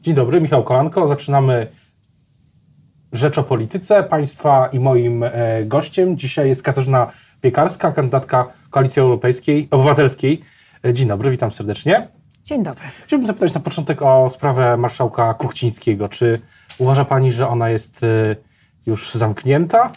Dzień dobry, Michał Kolanko. Zaczynamy Rzecz o Polityce. Państwa i moim e, gościem dzisiaj jest Katarzyna Piekarska, kandydatka Koalicji Europejskiej, Obywatelskiej. E, dzień dobry, witam serdecznie. Dzień dobry. Chciałbym zapytać na początek o sprawę marszałka Kuchcińskiego. Czy uważa Pani, że ona jest e, już zamknięta?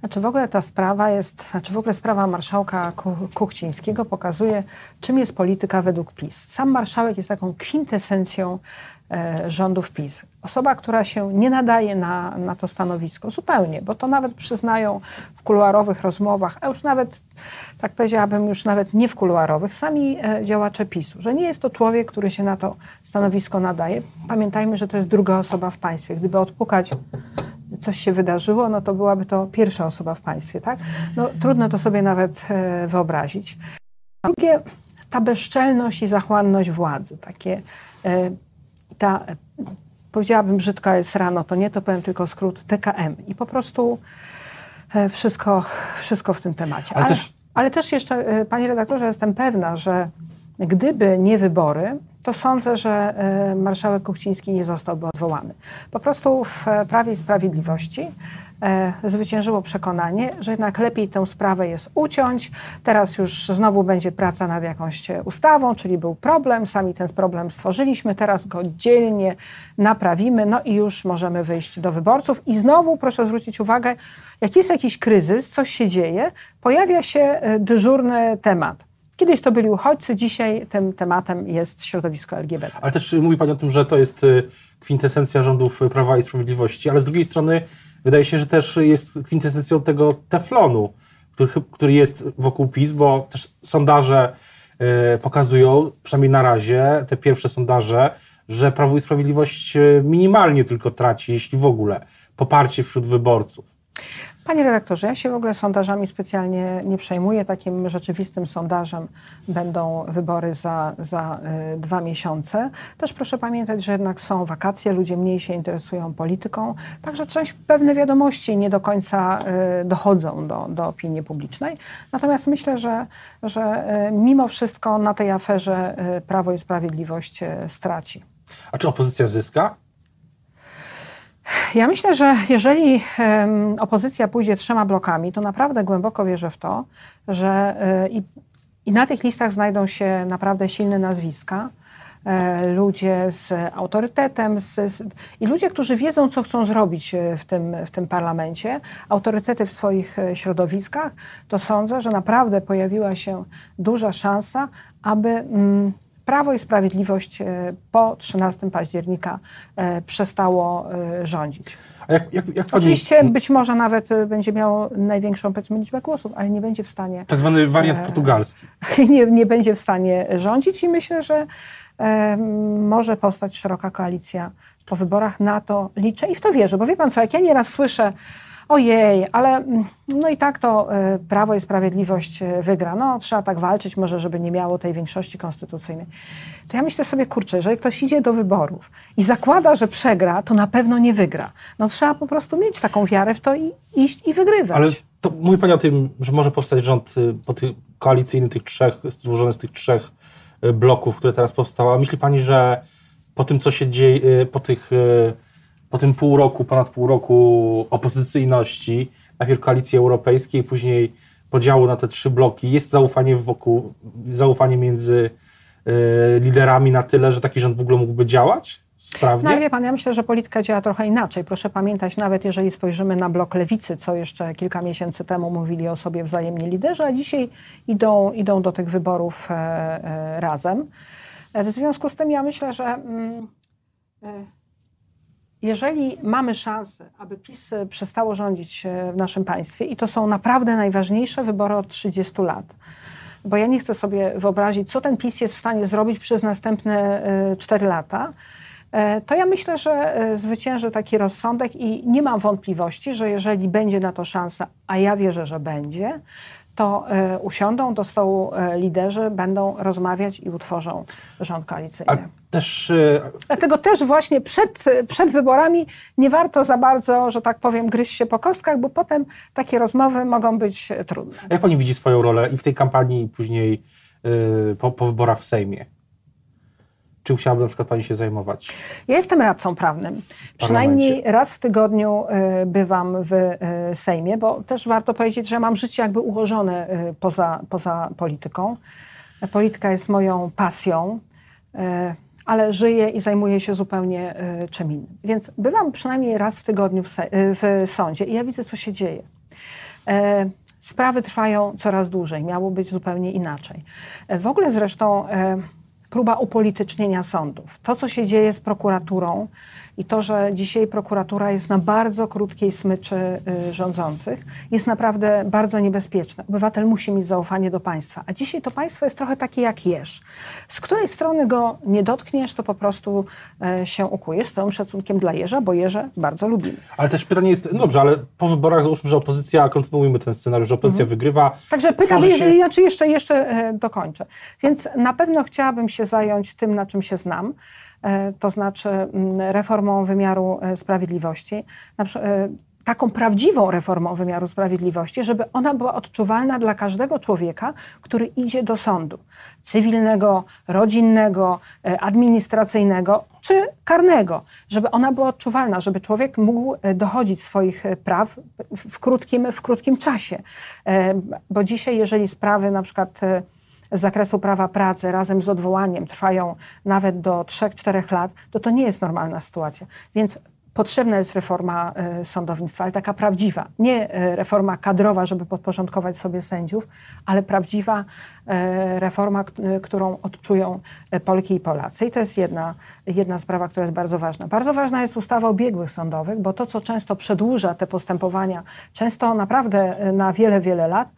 Znaczy w ogóle ta sprawa jest, znaczy w ogóle sprawa marszałka Kuchcińskiego pokazuje, czym jest polityka według PiS. Sam marszałek jest taką kwintesencją rządów PiS. Osoba, która się nie nadaje na, na to stanowisko zupełnie, bo to nawet przyznają w kuluarowych rozmowach, a już nawet, tak powiedziałabym, już nawet nie w kuluarowych, sami e, działacze PiSu, że nie jest to człowiek, który się na to stanowisko nadaje. Pamiętajmy, że to jest druga osoba w państwie. Gdyby odpukać coś się wydarzyło, no to byłaby to pierwsza osoba w państwie, tak? No, trudno to sobie nawet e, wyobrazić. Drugie, ta bezczelność i zachłanność władzy, takie, e, ta, powiedziałabym brzydko jest rano, to nie, to powiem tylko skrót TKM i po prostu e, wszystko, wszystko w tym temacie. Ale, ale, też... ale też jeszcze, panie redaktorze, jestem pewna, że gdyby nie wybory, to sądzę, że e, marszałek Kuchciński nie zostałby odwołany. Po prostu w Prawie i Sprawiedliwości e, zwyciężyło przekonanie, że jednak lepiej tę sprawę jest uciąć. Teraz już znowu będzie praca nad jakąś ustawą, czyli był problem, sami ten problem stworzyliśmy, teraz go dzielnie naprawimy, no i już możemy wyjść do wyborców. I znowu proszę zwrócić uwagę, jak jest jakiś kryzys, coś się dzieje, pojawia się e, dyżurny temat. Kiedyś to byli uchodźcy, dzisiaj tym tematem jest środowisko LGBT. Ale też mówi Pani o tym, że to jest y, kwintesencja rządów Prawa i Sprawiedliwości, ale z drugiej strony wydaje się, że też jest kwintesencją tego teflonu, który, który jest wokół PiS, bo też sondaże y, pokazują, przynajmniej na razie, te pierwsze sondaże, że Prawo i Sprawiedliwość y, minimalnie tylko traci, jeśli w ogóle, poparcie wśród wyborców. Panie redaktorze, ja się w ogóle sondażami specjalnie nie przejmuję. Takim rzeczywistym sondażem będą wybory za, za y, dwa miesiące. Też proszę pamiętać, że jednak są wakacje, ludzie mniej się interesują polityką, także część pewne wiadomości nie do końca y, dochodzą do, do opinii publicznej. Natomiast myślę, że, że y, mimo wszystko na tej aferze Prawo i Sprawiedliwość straci. A czy opozycja zyska? Ja myślę, że jeżeli opozycja pójdzie trzema blokami, to naprawdę głęboko wierzę w to, że e, i, i na tych listach znajdą się naprawdę silne nazwiska, e, ludzie z autorytetem z, z, i ludzie, którzy wiedzą, co chcą zrobić e, w tym, w tym parlamencie, autorytety w swoich środowiskach, to sądzę, że naprawdę pojawiła się duża szansa, aby. Mm, Prawo i Sprawiedliwość e, po 13 października e, przestało e, rządzić. Jak, jak, jak Oczywiście być może nawet będzie miało największą powiedzmy liczbę głosów, ale nie będzie w stanie... Tak zwany wariant portugalski. Nie, nie będzie w stanie rządzić i myślę, że może powstać szeroka koalicja po wyborach. Na to liczę i w to wierzę, bo wie pan co, jak ja nieraz słyszę ojej, ale mm, no i tak to y, Prawo i Sprawiedliwość y, wygra. No trzeba tak walczyć może, żeby nie miało tej większości konstytucyjnej. To ja myślę sobie, kurczę, jeżeli ktoś idzie do wyborów i zakłada, że przegra, to na pewno nie wygra. No trzeba po prostu mieć taką wiarę w to i iść i wygrywać. Ale to mówi Pani o tym, że może powstać rząd y, po tych koalicyjny tych trzech, złożony z tych trzech bloków, które teraz powstały. Myśli Pani, że po tym, co się dzieje, po tych po tym pół roku, ponad pół roku opozycyjności, najpierw koalicji europejskiej, później podziału na te trzy bloki, jest zaufanie wokół, zaufanie między y, liderami na tyle, że taki rząd w ogóle mógłby działać sprawnie? No wie pan, ja myślę, że polityka działa trochę inaczej. Proszę pamiętać, nawet jeżeli spojrzymy na blok lewicy, co jeszcze kilka miesięcy temu mówili o sobie wzajemnie liderzy, a dzisiaj idą, idą do tych wyborów e, e, razem. E, w związku z tym ja myślę, że mm, e, jeżeli mamy szansę, aby PiS przestało rządzić e, w naszym państwie, i to są naprawdę najważniejsze wybory od 30 lat, bo ja nie chcę sobie wyobrazić, co ten PiS jest w stanie zrobić przez następne 4 e, lata, e, to ja myślę, że zwycięży taki rozsądek i nie mam wątpliwości, że jeżeli będzie na to szansa, a ja wierzę, że będzie, to e, usiądą do stołu e, liderzy, będą rozmawiać i utworzą rząd koalicyjny. A też, e, Dlatego też właśnie przed, przed wyborami nie warto za bardzo, że tak powiem, gryźć się po kostkach, bo potem takie rozmowy mogą być trudne. A jak pani widzi swoją rolę i w tej kampanii, i później po, po wyborach w Sejmie? Chciałaby na przykład Pani się zajmować? Ja jestem radcą prawnym. Przynajmniej raz w tygodniu y, bywam w y, Sejmie, bo też warto powiedzieć, że mam życie jakby ułożone y, poza, poza polityką. Polityka jest moją pasją, ale żyję i zajmuję się zupełnie czym innym. Więc bywam przynajmniej raz w tygodniu w, w sądzie i ja widzę, co się dzieje. Sprawy trwają coraz dłużej, miało być zupełnie inaczej. W ogóle zresztą próba upolitycznienia sądów. To, co się dzieje z prokuraturą i to, że dzisiaj prokuratura jest na bardzo krótkiej smyczy y, rządzących, jest naprawdę bardzo niebezpieczne. Obywatel musi mieć zaufanie do państwa. A dzisiaj to państwo jest trochę takie jak jeż. Z której strony go nie dotkniesz, to po prostu e, się ukujesz. Z całym szacunkiem dla jeża, bo jeże bardzo lubimy. Ale też pytanie jest, no dobrze, ale po wyborach załóżmy, że opozycja, kontynuujmy ten scenariusz, że opozycja mhm. wygrywa. Także pytam, się... jeszcze, jeszcze e, dokończę. Więc na pewno chciałabym się zająć tym, na czym się znam. E, to znaczy mm, reformą wymiaru e, sprawiedliwości e, taką prawdziwą reformą wymiaru sprawiedliwości, żeby ona była odczuwalna dla każdego człowieka, który idzie do sądu cywilnego, rodzinnego, administracyjnego czy karnego, żeby ona była odczuwalna, żeby człowiek mógł dochodzić swoich praw w krótkim, w krótkim czasie. Bo dzisiaj, jeżeli sprawy na przykład z zakresu prawa pracy razem z odwołaniem trwają nawet do 3-4 lat, to to nie jest normalna sytuacja. Więc potrzebna jest reforma e, sądownictwa, ale taka prawdziwa. Nie e, reforma kadrowa, żeby podporządkować sobie sędziów, ale prawdziwa e, reforma, którą odczują Polki i Polacy. I to jest jedna, jedna sprawa, która jest bardzo ważna. Bardzo ważna jest ustawa o biegłych sądowych, bo to, co często przedłuża te postępowania, często naprawdę na wiele, wiele lat,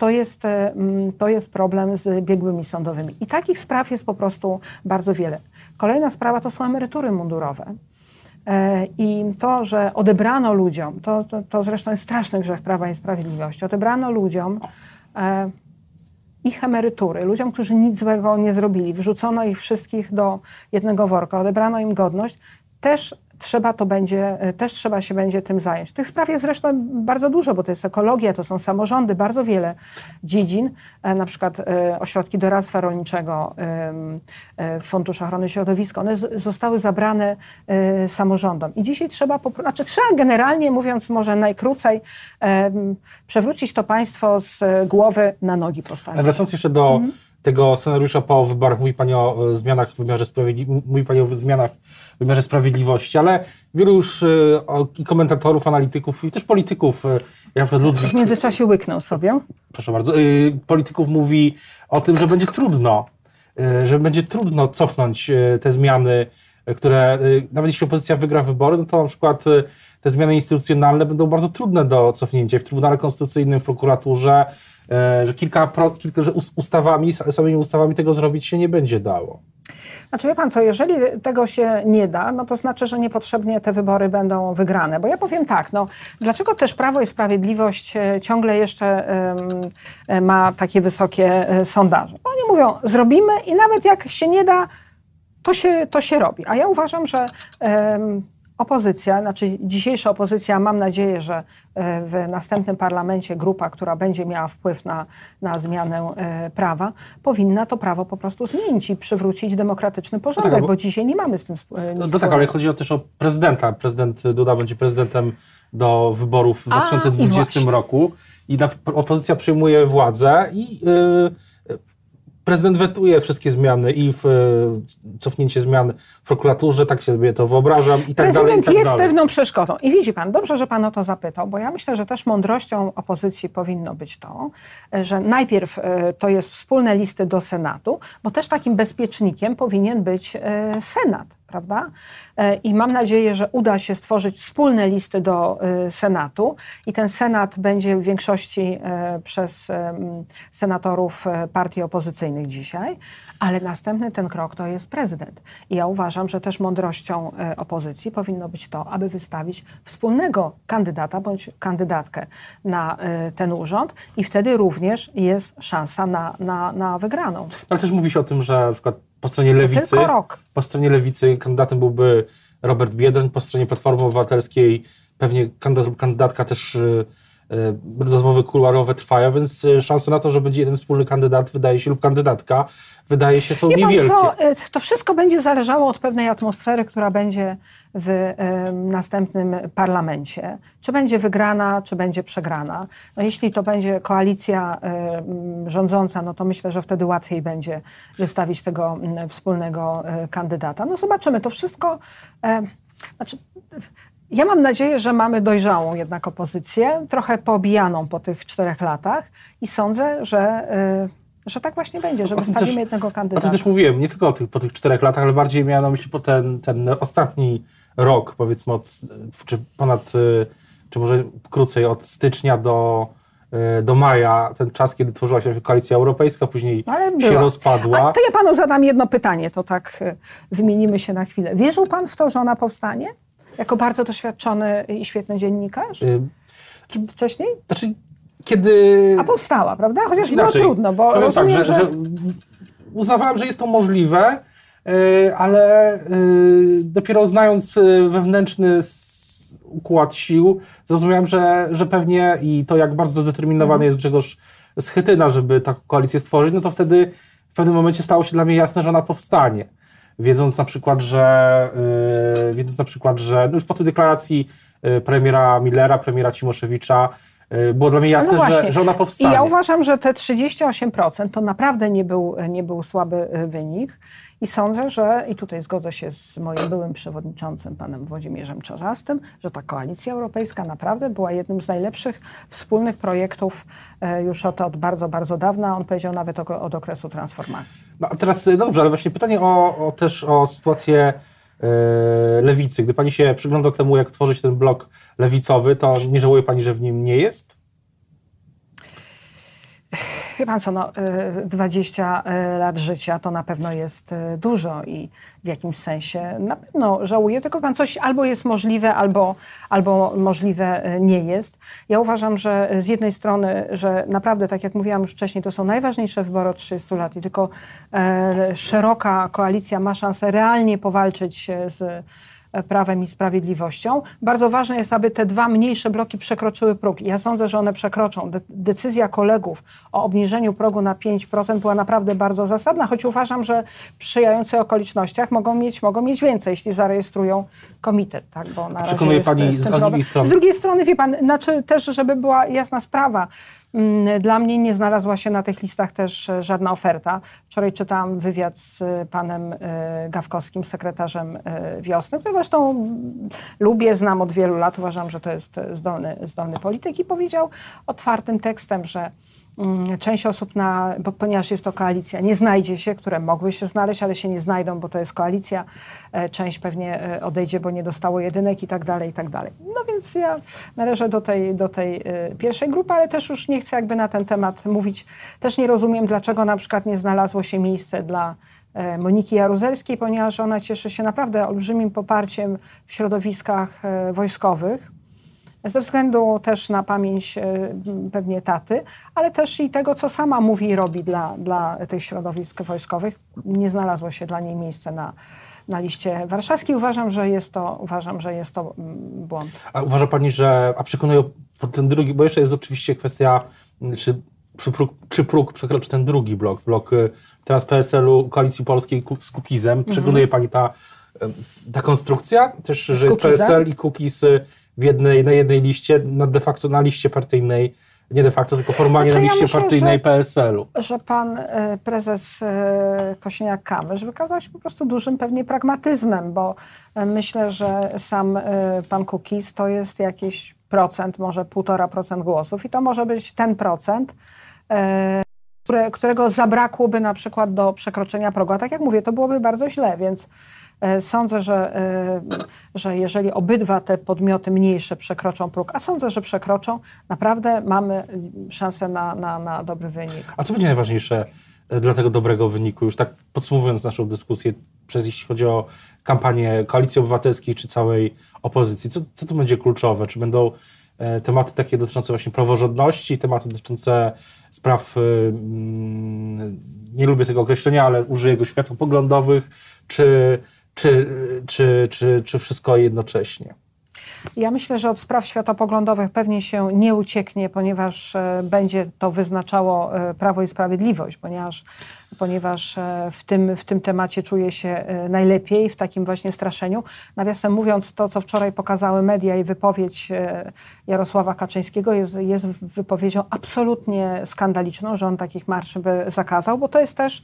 to jest, e, mm, to jest problem z biegłymi sądowymi. I takich spraw jest po prostu bardzo wiele. Kolejna sprawa to są emerytury mundurowe. E, I to, że odebrano ludziom, to, to, to zresztą jest straszny grzech Prawa i Sprawiedliwości, odebrano ludziom e, ich emerytury, ludziom, którzy nic złego nie zrobili, wrzucono ich wszystkich do jednego worka, odebrano im godność, też trzeba to będzie, e, też trzeba się będzie tym zająć. Tych spraw jest zresztą bardzo dużo, bo to jest ekologia, to są samorządy, bardzo wiele dziedzin, e, na przykład e, ośrodki doradztwa rolniczego, Fundusz Ochrony Środowiska, one zostały zabrane samorządom. I dzisiaj trzeba, znaczy trzeba generalnie mówiąc może najkrócej, przewrócić to państwo z głowy na nogi postawić. Wracając jeszcze do mhm tego scenariusza po wyborach. Mówi Pani o zmianach w wymiarze, sprawiedli- mówi Pani o zmianach w wymiarze sprawiedliwości, ale wielu już y, i komentatorów, analityków i też polityków, y, jak na Ludwik... W międzyczasie łyknął sobie. Proszę bardzo. Polityków mówi o tym, że będzie trudno, że będzie trudno cofnąć te zmiany, które nawet jeśli opozycja wygra wybory, no to na przykład te zmiany instytucjonalne będą bardzo trudne do cofnięcia w Trybunale Konstytucyjnym, w prokuraturze, E, że kilka, kilka że ustawami, samymi ustawami tego zrobić się nie będzie dało. Znaczy wie pan co, jeżeli tego się nie da, no to znaczy, że niepotrzebnie te wybory będą wygrane. Bo ja powiem tak, no dlaczego też Prawo i Sprawiedliwość e, ciągle jeszcze um, ma takie wysokie sondaże? Oni mówią, zrobimy i nawet jak się nie da, to się, to się robi. A ja uważam, że um, opozycja, znaczy dzisiejsza opozycja, mam nadzieję, że e, w następnym parlamencie grupa, która będzie miała wpływ na, na zmianę e, prawa, powinna to prawo po prostu zmienić i przywrócić demokratyczny porządek, no tak, bo, bo, dzisiaj nie mamy z tym e, nic No, tak, ale chodzi o też o prezydenta. Prezydent Duda będzie prezydentem do wyborów w 2020 i roku i na, opozycja przyjmuje władzę i... Yy, prezydent wetuje wszystkie zmiany i w, e, cofnięcie zmian w prokuraturze, tak sobie to wyobrażam i tak prezydent dalej. Prezydent tak jest pewną przeszkodą. I widzi pan, dobrze, że pan o to zapytał, bo ja myślę, że też mądrością opozycji powinno być to, że najpierw e, to jest wspólne listy do Senatu, bo też takim bezpiecznikiem powinien być e, Senat prawda? E, I mam nadzieję, że uda się stworzyć wspólne listy do e, Senatu i ten Senat będzie w większości e, przez senatorów partii opozycyjnych dzisiaj, ale następny ten krok to jest prezydent. I ja uważam, że też mądrością opozycji powinno być to, aby wystawić wspólnego kandydata bądź kandydatkę na ten urząd i wtedy również jest szansa na, na, na wygraną. Ale też mówi się o tym, że na przykład po stronie lewicy, po stronie lewicy kandydatem byłby Robert Biedroń, po stronie Platformy Obywatelskiej pewnie kandydat, kandydatka też y, rozmowy kuluarowe trwają, więc szanse na to, że będzie jeden wspólny kandydat, wydaje się, lub kandydatka, wydaje się, są Wie niewielkie. Co, to wszystko będzie zależało od pewnej atmosfery, która będzie w następnym parlamencie. Czy będzie wygrana, czy będzie przegrana. No, jeśli to będzie koalicja rządząca, no to myślę, że wtedy łatwiej będzie wystawić tego wspólnego kandydata. No zobaczymy. To wszystko... Znaczy, ja mam nadzieję, że mamy dojrzałą jednak opozycję, trochę poobijaną po tych czterech latach i sądzę, że, y, że tak właśnie będzie, że wystawimy też, jednego kandydata. O tym też mówiłem, nie tylko o tych, po tych czterech latach, ale bardziej miałem na myśli po ten, ten ostatni rok, powiedzmy od, czy ponad, y, czy może krócej, od stycznia do, y, do maja, ten czas, kiedy tworzyła się koalicja europejska, później się rozpadła. A to ja panu zadam jedno pytanie, to tak wymienimy się na chwilę. Wierzył pan w to, że ona powstanie? Jako bardzo doświadczony i świetny dziennikarz? Y wcześniej? Znaczy, kiedy... A powstała, prawda? Chociaż znaczy, było trudno, bo Powiem rozumiem, tak, że, że... że uznawałem, że jest to możliwe, y, ale y, dopiero znając y, wewnętrzny układ sił, zrozumiałem, że, że pewnie i to, jak bardzo zdeterminowany mhm. jest Grzegorz Schytyna, żeby taką koalicję stworzyć, no to wtedy w pewnym momencie stało się dla mnie jasne, że ona powstanie wiedząc na przykład, że, yy, wiedząc na przykład, że no już po tej deklaracji yy, premiera Millera, premiera Cimoszewicza, było dla mnie jasne, no że, że ona powstanie. I ja uważam, że te 38% to naprawdę nie był, nie był słaby y, wynik. I sądzę, że, i tutaj zgodzę się z moim byłym przewodniczącym, panem Włodzimierzem Czarzastym, że ta koalicja europejska naprawdę była jednym z najlepszych wspólnych projektów e, już od, od bardzo, bardzo dawna. On powiedział nawet o, od okresu transformacji. No a teraz, no dobrze, ale właśnie pytanie o, o też o sytuację lewicy. Gdy pani się przygląda temu, jak tworzyć ten blok lewicowy, to nie żałuje pani, że w nim nie jest? Pan co, no, 20 y, y, lat życia to na pewno jest y, dużo i w jakimś sensie na pewno żałuję, tylko pan coś albo jest możliwe, albo, albo możliwe nie jest. Ja uważam, że z jednej strony, że naprawdę, tak jak mówiłam już wcześniej, to są najważniejsze wybory od 30 lat i tylko e, szeroka koalicja ma szansę realnie powalczyć z Prawem i Sprawiedliwością. Bardzo ważne jest, aby te dwa mniejsze bloki przekroczyły próg. Ja sądzę, że one przekroczą. De decyzja kolegów o obniżeniu progu na 5% była naprawdę bardzo zasadna, choć uważam, że w sprzyjających okolicznościach mogą mieć, mogą mieć więcej, jeśli zarejestrują komitet. Tak? Bo na Przekonuje Pani z, z drugiej strony. Z drugiej strony, wie Pan, znaczy też, żeby była jasna sprawa, dla mnie nie znalazła się na tych listach też e, żadna oferta. Wczoraj czytałam wywiad z e, panem e, Gawkowskim, sekretarzem Wiosny, który zresztą mm, lubię, znam od wielu lat, uważam, że to jest zdolny, zdolny polityk i powiedział otwartym tekstem, że Mm, część osób, na, bo, ponieważ jest to koalicja, nie znajdzie się, które mogły się znaleźć, ale się nie znajdą, bo to jest koalicja. E, część pewnie e, odejdzie, bo nie dostało jedynek i tak dalej, i tak dalej. No więc ja należę do tej, do tej e, pierwszej grupy, ale też już nie chcę jakby na ten temat mówić. Też nie rozumiem, dlaczego na przykład nie znalazło się miejsce dla Moniki Jaruzelskiej, ponieważ ona cieszy się naprawdę olbrzymim poparciem w środowiskach wojskowych ze względu też na pamięć e, pewnie taty, ale też i tego, co sama mówi i robi dla, dla tych środowisk wojskowych. Nie znalazło się dla niej miejsce na, na liście warszawskiej. Uważam, że jest to, uważam, że jest to mm, błąd. A uważa Pani, że, a przekonuje ten drugi, bo jeszcze jest oczywiście kwestia, czy, czy, próg, czy próg przekroczy ten drugi blok, blok y, teraz PSL-u, Koalicji Polskiej z Kukizem. Mhm. Przekonuje Pani ta, ta konstrukcja też, że jest PSL i Kukiz y, w jednej, na jednej liście, na de facto na liście partyjnej, nie de facto, tylko formalnie znaczy, na liście ja myślę, partyjnej PSL-u. Że pan e, prezes e, Kosiniak-Kamysz wykazał się po prostu dużym pewnie pragmatyzmem, bo e, myślę, że sam pan Kukiz to jest jakiś procent, może półtora procent głosów i to może być ten procent, którego zabrakłoby na przykład do przekroczenia progu. A tak jak mówię, to byłoby bardzo źle, więc sądzę, że, e, że jeżeli obydwa te podmioty mniejsze przekroczą próg, a sądzę, że przekroczą, naprawdę mamy szansę na, na, na dobry wynik. A co będzie najważniejsze e, dla tego dobrego wyniku? Już tak podsumowując naszą dyskusję, przez jeśli chodzi o kampanię Koalicji Obywatelskiej czy całej opozycji, co, co tu będzie kluczowe? Czy będą tematy takie dotyczące właśnie praworządności, tematy dotyczące spraw, mm, nie lubię tego określenia, ale użyję go światopoglądowych, czy czy, czy, czy, czy wszystko jednocześnie? Ja myślę, że od spraw światopoglądowych pewnie się nie ucieknie, ponieważ e, będzie to wyznaczało e, Prawo i Sprawiedliwość, ponieważ, ponieważ e, w, tym, w tym temacie czuje się najlepiej, w takim właśnie straszeniu. Nawiasem mówiąc, to co wczoraj pokazały media i wypowiedź Jarosława Kaczyńskiego jest, jest wypowiedzią absolutnie skandaliczną, że on takich marszy by zakazał, bo to jest też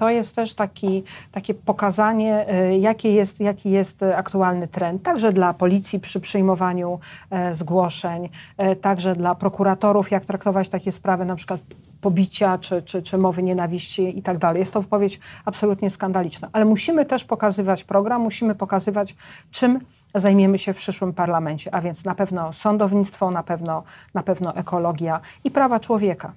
to jest też taki, takie pokazanie, e, jaki jest, jaki jest aktualny trend, także dla policji przy przyjmowaniu e, zgłoszeń, e, także dla prokuratorów, jak traktować takie sprawy, na przykład pobicia czy, czy, czy mowy nienawiści i tak dalej. Jest to wypowiedź absolutnie skandaliczna. Ale musimy też pokazywać program, musimy pokazywać, czym zajmiemy się w przyszłym parlamencie, a więc na pewno sądownictwo, na pewno, na pewno ekologia i prawa człowieka.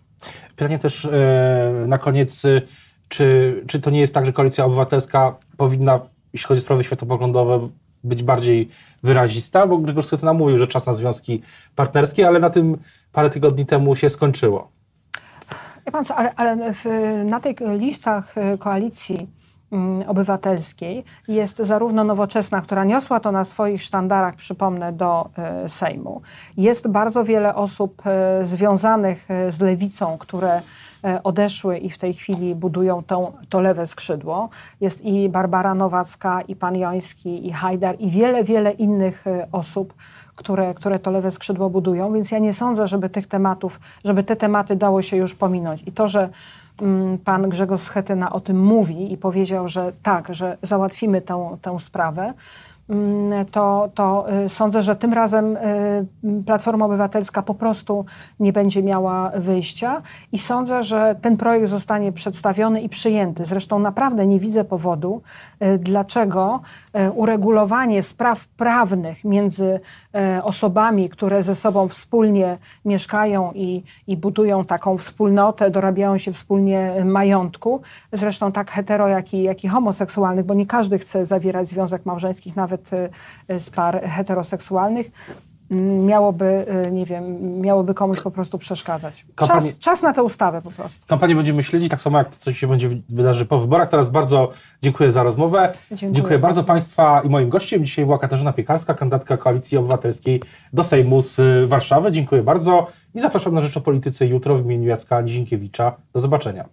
Pytanie też e, na koniec, e, czy, czy to nie jest tak, że Koalicja Obywatelska powinna, jeśli chodzi o sprawy światopoglądowe, być bardziej wyrazista, bo Grzegorz Schetyna mówił, że czas na związki partnerskie, ale na tym parę tygodni temu się skończyło. Ja pan co, ale, ale w, na tych listach e, koalicji obywatelskiej jest zarówno nowoczesna, która niosła to na swoich sztandarach, przypomnę, do e, Sejmu. Jest bardzo wiele osób e, związanych e, z lewicą, które odeszły i w tej chwili budują tą, to lewe skrzydło. Jest i Barbara Nowacka, i pan Joński, i Hajdar, i wiele, wiele innych osób, które, które to lewe skrzydło budują, więc ja nie sądzę, żeby tych tematów, żeby te tematy dało się już pominąć. I to, że Mm, pan Grzegorz Schetyna o tym mówi i powiedział, że tak, że załatwimy tę, sprawę, Mm, to, to y, sądzę, że tym razem y, Platforma Obywatelska po prostu nie będzie miała wyjścia i sądzę, że ten projekt zostanie przedstawiony i przyjęty. Zresztą naprawdę nie widzę powodu, y, dlaczego uregulowanie spraw prawnych między osobami, które ze sobą wspólnie mieszkają i, i budują taką wspólnotę, dorabiają się wspólnie majątku, zresztą tak hetero, jak i, jak i homoseksualnych, bo nie każdy chce zawierać związek małżeńskich, nawet nawet y, z par heteroseksualnych, mm, miałoby, y, nie wiem, miałoby komuś po prostu przeszkadzać. Kampanii... Czas, czas, na tę ustawę po prostu. Kampanię będziemy śledzić, tak samo jak to, co się będzie wydarzy po wyborach. Teraz bardzo dziękuję za rozmowę. Dziękuję, dziękuję bardzo Państwa i moim gościem dzisiaj była Katarzyna Piekarska, kandydatka Koalicji Obywatelskiej do Sejmu z y, Warszawy. Dziękuję bardzo i zapraszam na Rzecz o Polityce jutro w imieniu Jacka Nizinkiewicza. Do zobaczenia.